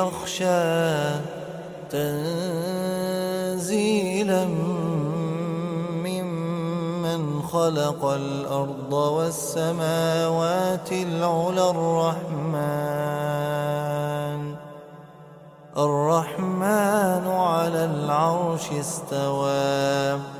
يخشى تنزيلا ممن خلق الأرض والسماوات العلى الرحمن. الرحمن على العرش استوى.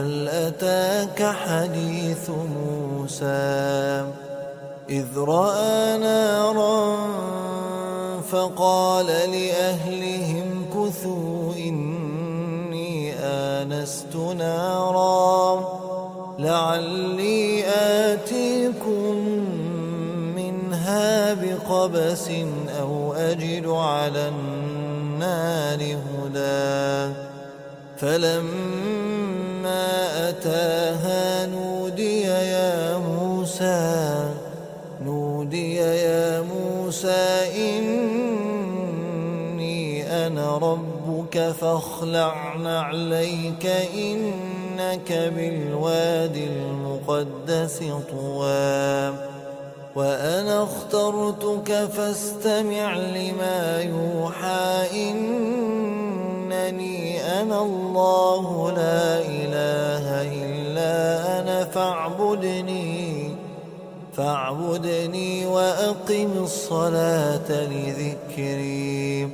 وهل أتاك حديث موسى؟ إذ رأى نارا فقال لأهلهم كثوا إني آنست نارا لعلي آتيكم منها بقبس أو أجد على النار هدى. فلما أتاها نودي يا موسى نودي يا موسى إني أنا ربك فاخلع نعليك إنك بالوادي المقدس طوى. وأنا اخترتك فاستمع لما يوحى إنني أنا الله لا إله فاعبدني وأقم الصلاة لذكري.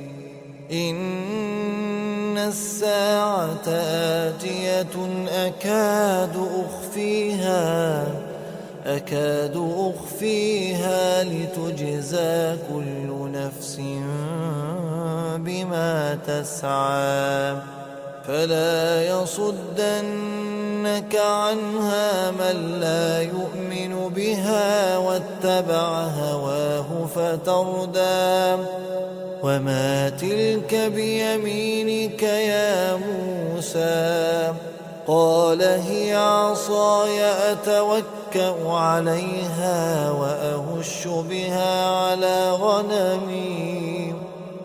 إن الساعة آتية أكاد أخفيها أكاد أخفيها لتجزى كل نفس بما تسعى. فلا يصدنك عنها من لا يؤمن بها واتبع هواه فتردى. وما تلك بيمينك يا موسى؟ قال هي عصاي أتوكأ عليها وأهش بها على غنمي.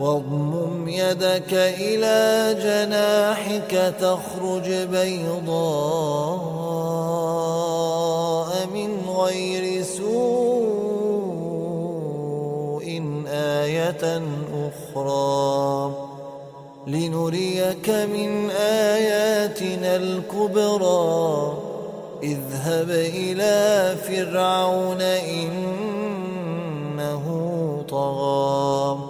واضمم يدك إلى جناحك تخرج بيضاء من غير سوء آية أخرى. لنريك من آياتنا الكبرى. اذهب إلى فرعون إنه طغى.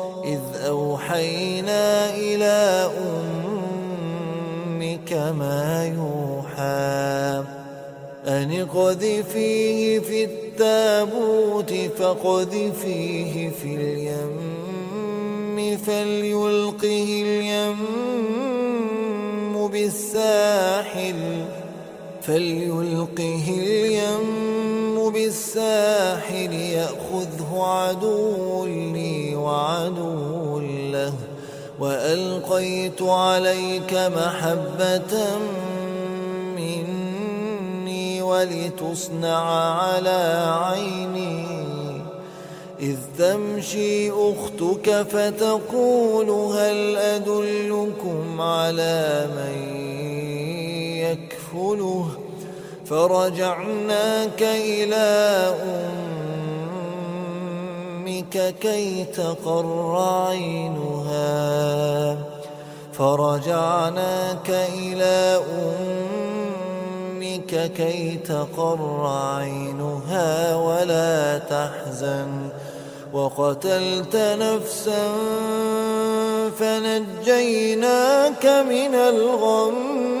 إذ أوحينا إلى أمك ما يوحى أن قذفيه في التابوت فقذفيه في اليم فليلقه اليم بالساحل فليلقه اليم بالساحل يأخذه عدو لي وعدو له وألقيت عليك محبة مني ولتصنع على عيني إذ تمشي أختك فتقول هل أدلكم على من يكفله فرجعناك إلى أمك كي تقر عينها. فرجعناك إلى أمك كي تقر عينها ولا تحزن. وقتلت نفسا فنجيناك من الغم.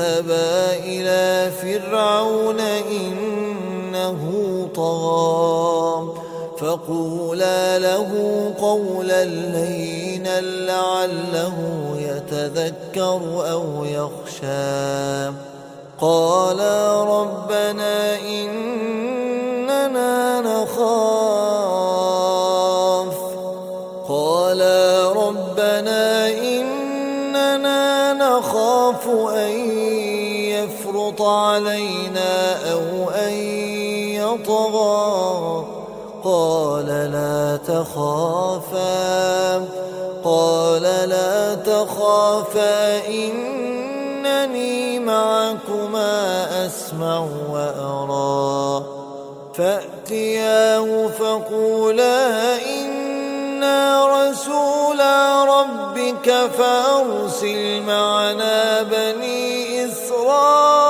اذهبا إلى فرعون إنه طغى. فقولا له قولا لينا لعله يتذكر أو يخشى. قالا ربنا إننا نخاف. قالا ربنا إننا نخاف أن علينا أو أن يطغى قال لا تخافا قال لا تخافا إنني معكما أسمع وأرى فأتياه فقولا إنا رسولا ربك فأرسل معنا بني إسرائيل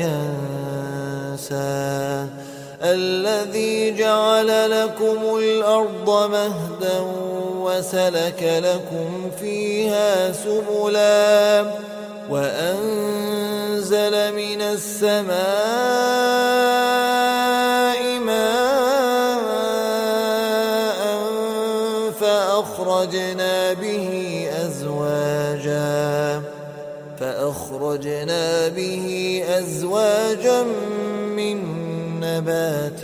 جعل لكم الأرض مهدا وسلك لكم فيها سبلا وأنزل من السماء ماء فأخرجنا به أزواجا فأخرجنا به أزواجا من نبات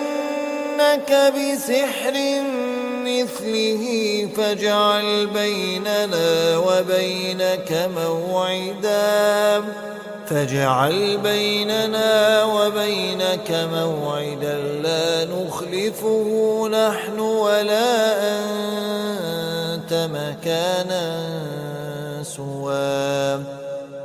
فلنأتينك بسحر مثله فاجعل بيننا وبينك موعدا. فاجعل بيننا وبينك موعدا. لا نخلفه نحن ولا أنت مكانا سوى.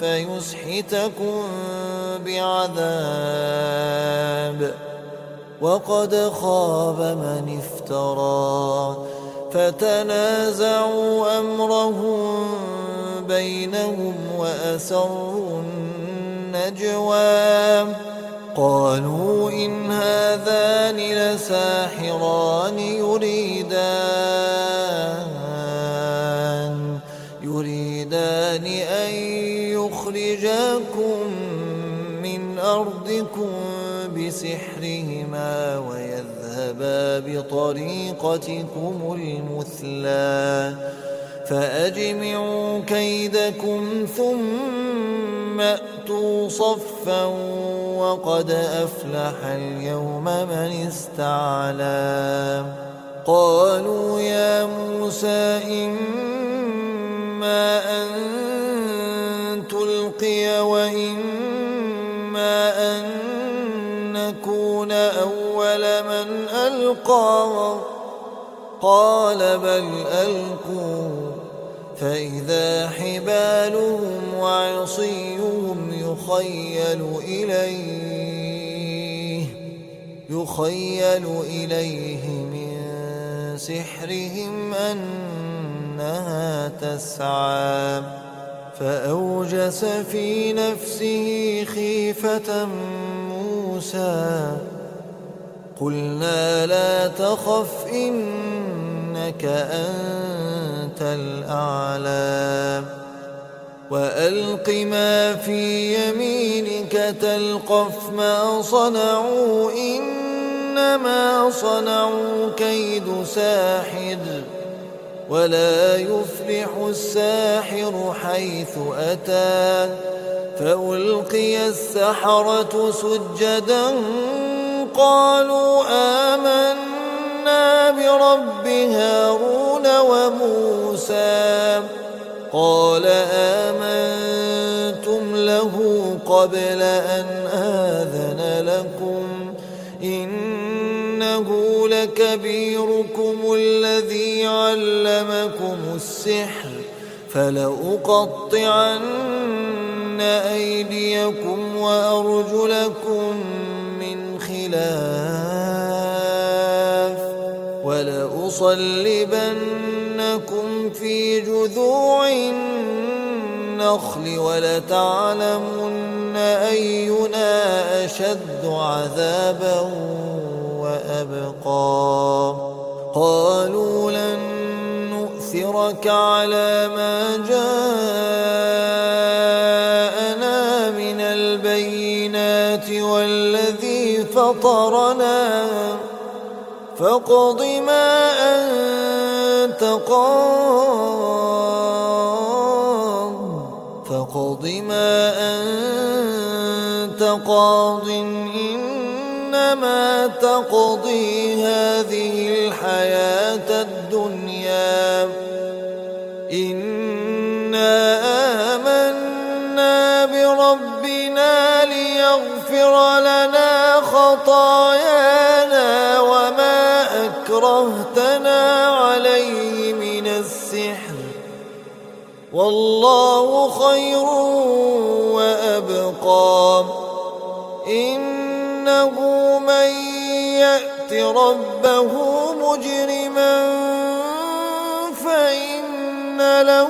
فيسحتكم بعذاب وقد خاب من افترى فتنازعوا أمرهم بينهم وأسروا النجوى قالوا إن هذان لساحران يريدان يريدان أن يخرجاكم من أرضكم بسحرهما ويذهبا بطريقتكم المثلى فأجمعوا كيدكم ثم أتوا صفا وقد أفلح اليوم من استعلى قالوا يا موسى إما أن تلقي وإما أن نكون أول من ألقى. قال بل ألقوا فإذا حبالهم وعصيهم يخيل إليه يخيل إليه من سحرهم أنها تسعى. فأوجس في نفسه خيفة موسى. قلنا لا تخف إنك أنت الأعلى. وألق ما في يمينك تلقف ما صنعوا إنما صنعوا كيد ساحر. ولا يفلح الساحر حيث أتى فألقي السحرة سجدا قالوا آمنا برب هارون وموسى. قال آمنتم له قبل أن آذن لكم. لكبيركم الذي علمكم السحر فلأقطعن أيديكم وأرجلكم من خلاف ولأصلبنكم في جذوع النخل ولتعلمن أينا أشد عذابا وأبقى. قالوا لن نؤثرك على ما جاءنا من البينات والذي فطرنا. فاقض ما أنت قاض. فاقض ما أنت قاض إنما تقضي هذه الحياة الدنيا. إنا آمنا بربنا ليغفر لنا خطايانا وما أكرهتنا عليه من السحر. والله خير وأبقى. إنه من يأت ربه مجرما فإن له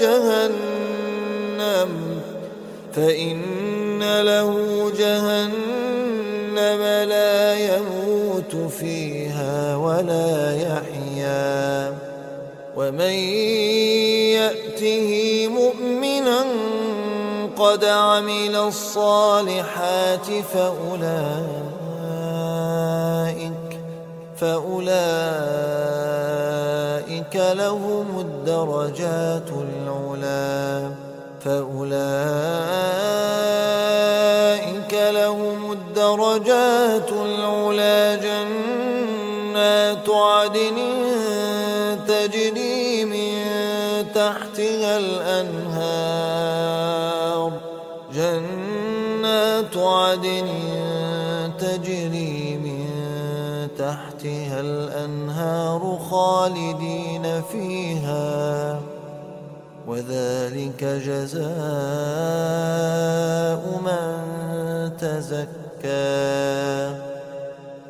جهنم فإن له جهنم لا يموت فيها ولا يحيا ومن يأته قد عمل الصالحات فأولئك فأولئك لهم الدرجات العلا فأولئك لهم الدرجات العلا جنات عدن خالدين فيها وذلك جزاء من تزكى.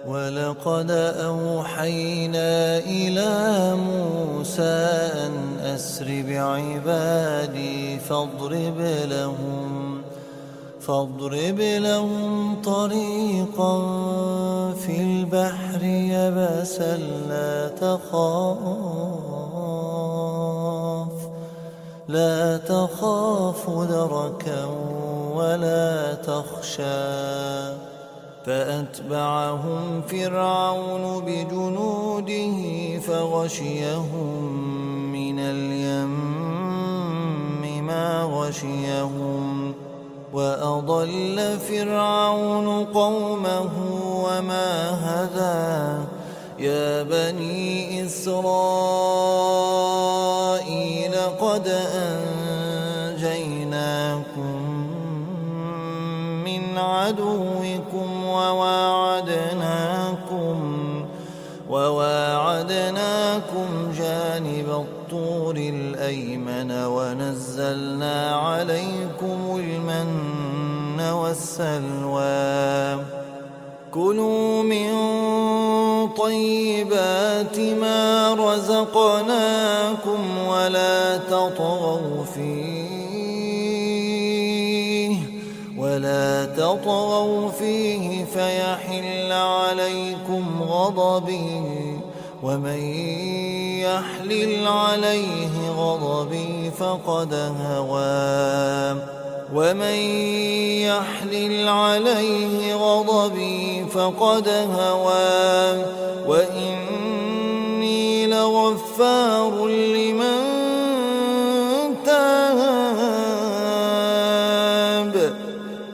ولقد أوحينا إلى موسى أن أسر بعبادي فاضرب لهم فاضرب لهم طريقا في البحر يبسا لا تخاف. لا تخاف دركا ولا تخشى. فأتبعهم فرعون بجنوده فغشيهم من اليم ما غشيهم. وأضل فرعون قومه وما هدى. يا بني إسرائيل قد أنجيناكم من عدوكم وواعدناكم وواعدناكم جانب الطور الأيمن ونزلنا عليكم المن والسلوى. كلوا من طيبات ما رزقناكم ولا تطغوا فيه ولا تطغوا فيه فيحل عليكم غضبي ومن يحلل عليه غضبي فقد هوى. ومن يحلل عليه غضبي فقد هوى. وإني لغفار لمن تاب.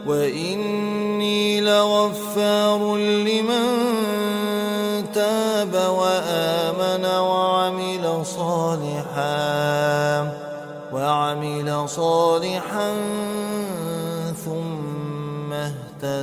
وإني لغفار لمن تاب وآمن وعمل صالحا. وعمل صالحا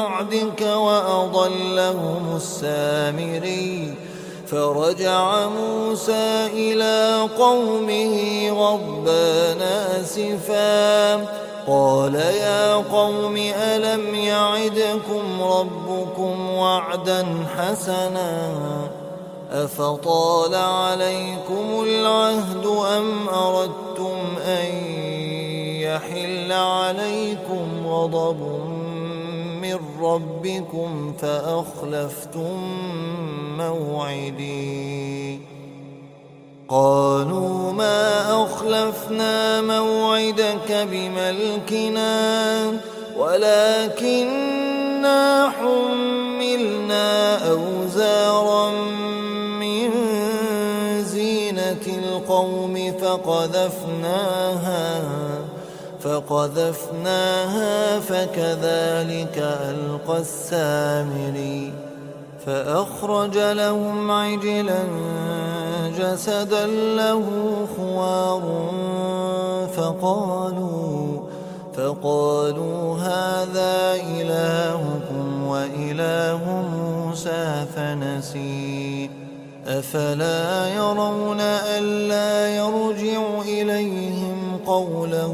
بعدك وأضلهم السامري. فرجع موسى إلى قومه غضبان أسفا. قال يا قوم ألم يعدكم ربكم وعدا حسنا؟ أفطال عليكم العهد أم أردتم أن يحل عليكم غضب من ربكم فأخلفتم موعدي. قالوا ما أخلفنا موعدك بملكنا ولكننا حملنا أوزارا من زينة القوم فقذفناها. فقذفناها فكذلك ألقى السامري فأخرج لهم عجلا جسدا له خوار فقالوا فقالوا هذا إلهكم وإله موسى فنسي أفلا يرون ألا يرجع إليهم قولا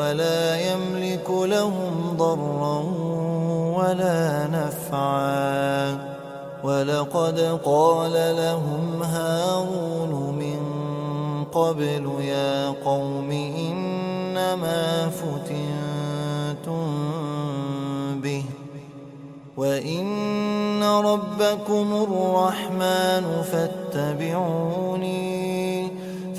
ولا يملك لهم ضرا ولا نفعا. ولقد قال لهم هارون من قبل يا قوم إنما فتنتم به وإن ربكم الرحمن فاتبعوني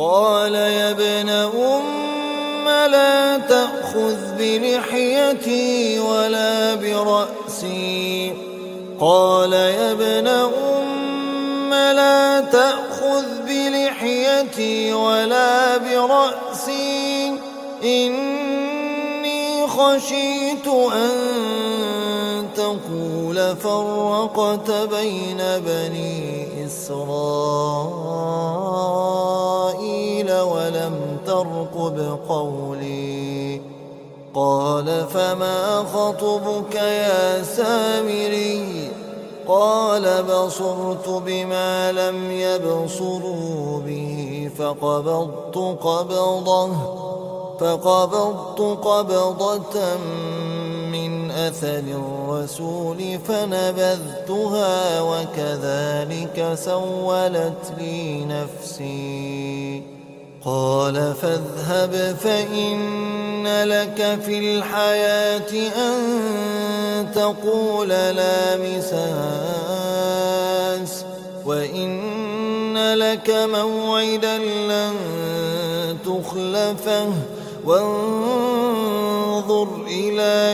قال يا ابن أم لا تأخذ بلحيتي ولا برأسي. قال يا ابن أم لا تأخذ بلحيتي ولا برأسي. إني خشيت أن تقول فرقت بين بني إسرائيل ولم ترقب قولي. قال فما خطبك يا سامري؟ قال بصرت بما لم يبصروا به فقبضت قبضة فقبضت قبضة من أثر الرسول فنبذتها وكذلك سولت لي نفسي. قال فاذهب فإن لك في الحياة أن تقول لا مساس وإن لك موعدا لن تخلفه. وانظر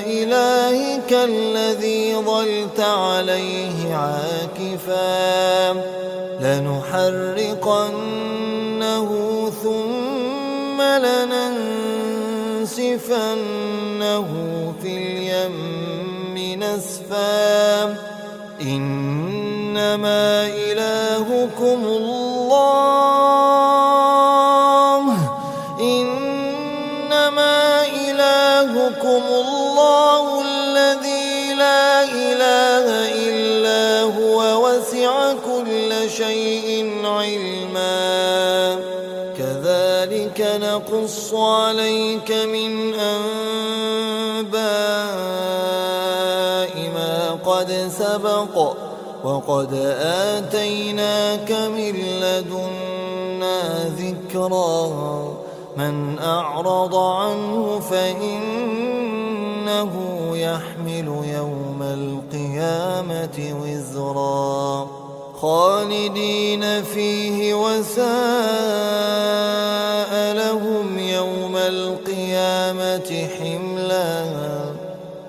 إلهك الذي ظلت عليه عاكفا لنحرقنه ثم لننسفنه في اليم نسفا. إنما إلهكم الله نقص عليك من أنباء ما قد سبق وقد آتيناك من لدنا ذكرا. من أعرض عنه فإنه يحمل يوم القيامة وزرا. خالدين فيه وساء القيامة حملا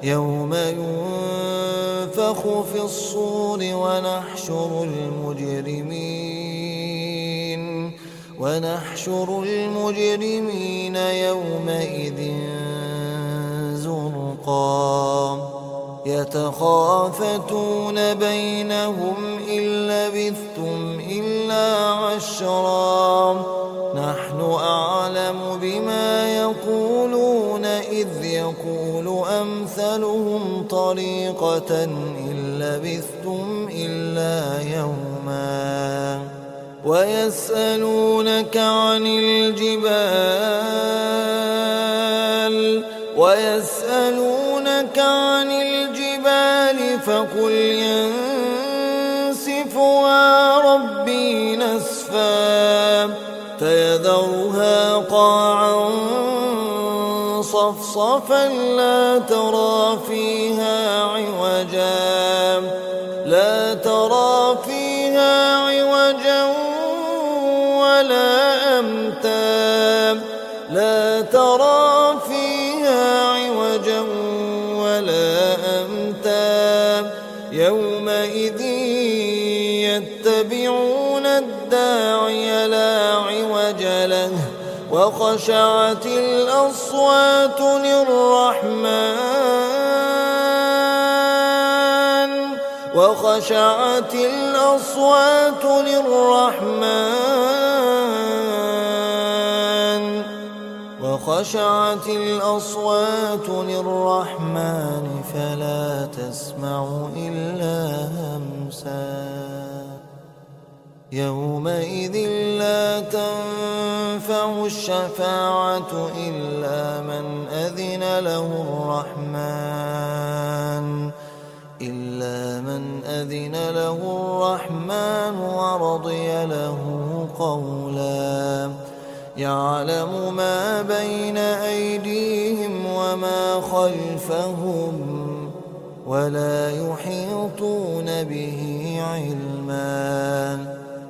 يوم ينفخ في الصور ونحشر المجرمين ونحشر المجرمين يومئذ زرقا. يتخافتون بينهم إن لبثتم إلا عشرا. نحن أعلم بما إذ يقول أمثلهم طريقة إن لبثتم إلا يوما ويسألونك عن الجبال ويسألونك عن الجبال فقل ينسفها ربي نسفا صفصفا لا ترى فيها عوجا. لا ترى فيها عوجا ولا أمتا. لا ترى فيها عوجا ولا أمتا. يومئذ يتبعون الداعي لا عوج له. وخشعت الأصوات للرحمن وخشعت الأصوات للرحمن وخشعت الأصوات للرحمن فلا تسمع إلا همسا. يومئذ لا تنفع الشفاعة إلا من أذن له الرحمن إلا من أذن له الرحمن ورضي له قولاً. يعلم ما بين أيديهم وما خلفهم ولا يحيطون به علما.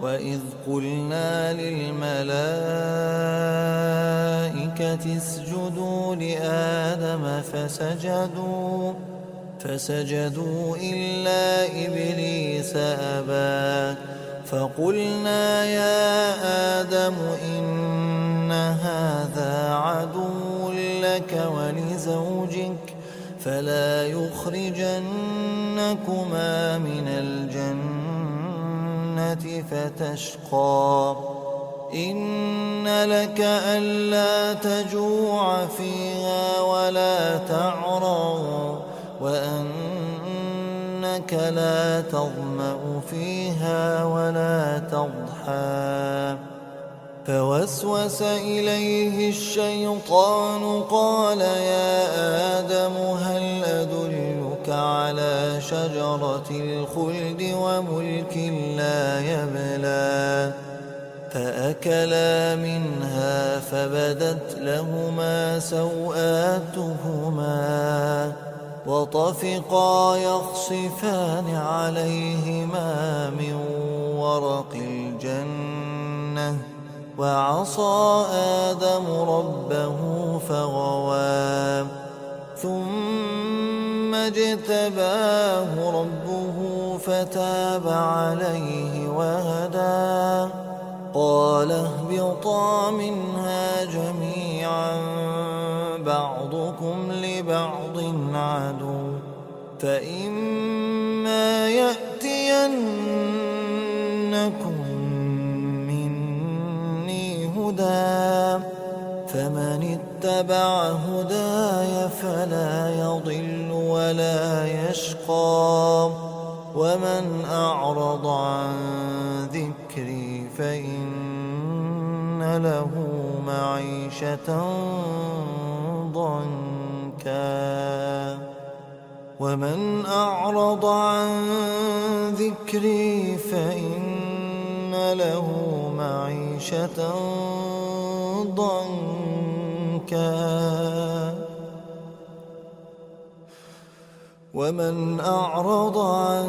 وإذ قلنا للملائكة اسجدوا لآدم فسجدوا فسجدوا إلا إبليس أبى فقلنا يا آدم إن هذا عدو لك ولزوجك فلا يخرجنكما من الجنة فتشقى. إن لك ألا تجوع فيها ولا تعرى وأنك لا تظمأ فيها ولا تضحى. فوسوس إليه الشيطان قال يا آدم هل أدلك على شجرة الخلد وملك لا يبلى. فأكلا منها فبدت لهما سوآتهما. وطفقا يخصفان عليهما من ورق الجنة. وعصى آدم ربه فغوى. ثم اجتباه ربه فتاب عليه وهدى. قال اهبطا منها جميعا بعضكم لبعض عدو. فإما يأتينكم مني هدى فمن اتبع هداي فلا يضل. ولا يشقى. ومن أعرض عن ذكري فإن له معيشة ضنكا. ومن أعرض عن ذكري فإن له معيشة ضنكا. ومن أعرض عن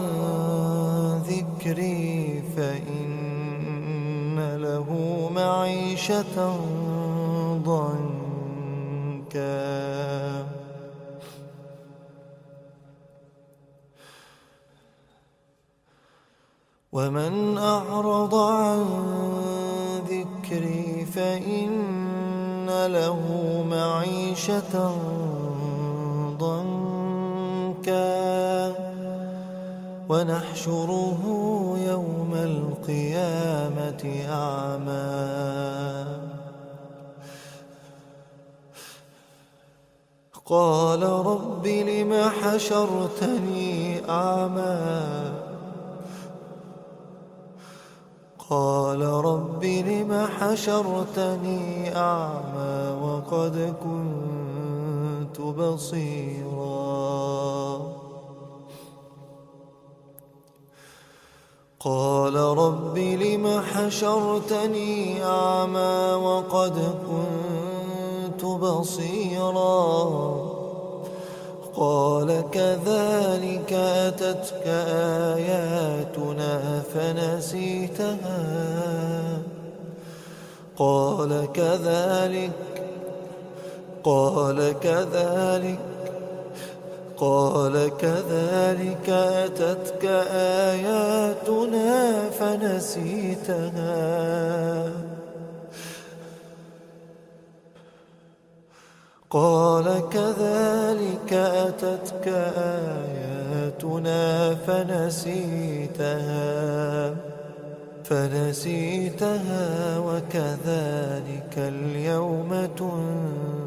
ذكري فإن له معيشة ضنكا. ومن أعرض عن ذكري فإن له معيشة ضنكا. ونحشره يوم القيامة أعمى. قال رب لم حشرتني أعمى؟ قال رب لم حشرتني أعمى وقد كنت بصيرا. قال رب لم حشرتني أعمى وقد كنت بصيرا. قال كذلك أتتك آياتنا فنسيتها. قال كذلك قال كذلك قال كذلك أتتك آياتنا فنسيتها قال كذلك أتتك آياتنا فنسيتها فنسيتها وكذلك اليوم تنسى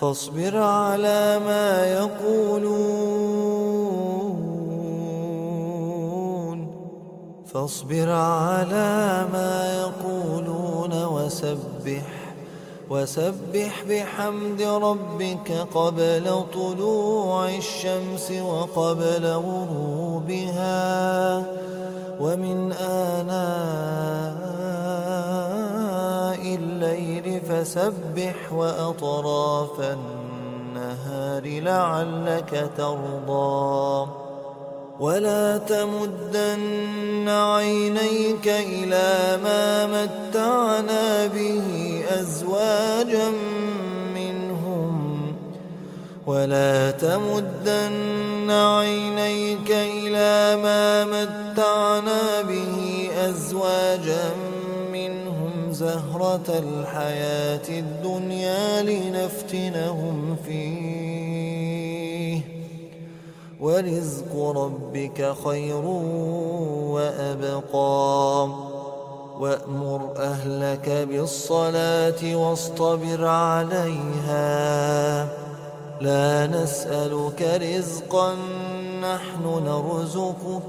فاصبر على ما يقولون. فاصبر على ما يقولون وسبح وسبح بحمد ربك قبل طلوع الشمس وقبل غروبها. ومن آناء فسبح وأطراف النهار لعلك ترضى. ولا تمدن عينيك إلى ما متعنا به أزواجا منهم. ولا تمدن عينيك إلى ما متعنا به أزواجا منهم زهرة الحياة الدنيا لنفتنهم فيه. ورزق ربك خير وأبقى. وأمر أهلك بالصلاة واصطبر عليها. لا نسألك رزقا نحن نرزقك.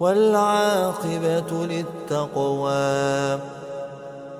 والعاقبة للتقوى.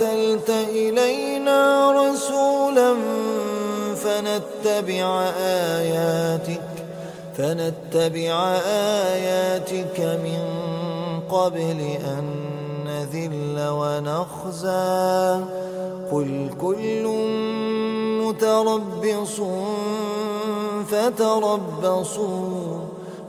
أرسلت إلينا رسولا فنتبع آياتك فنتبع آياتك من قبل أن نذل ونخزى. قل كل متربص فتربصوا.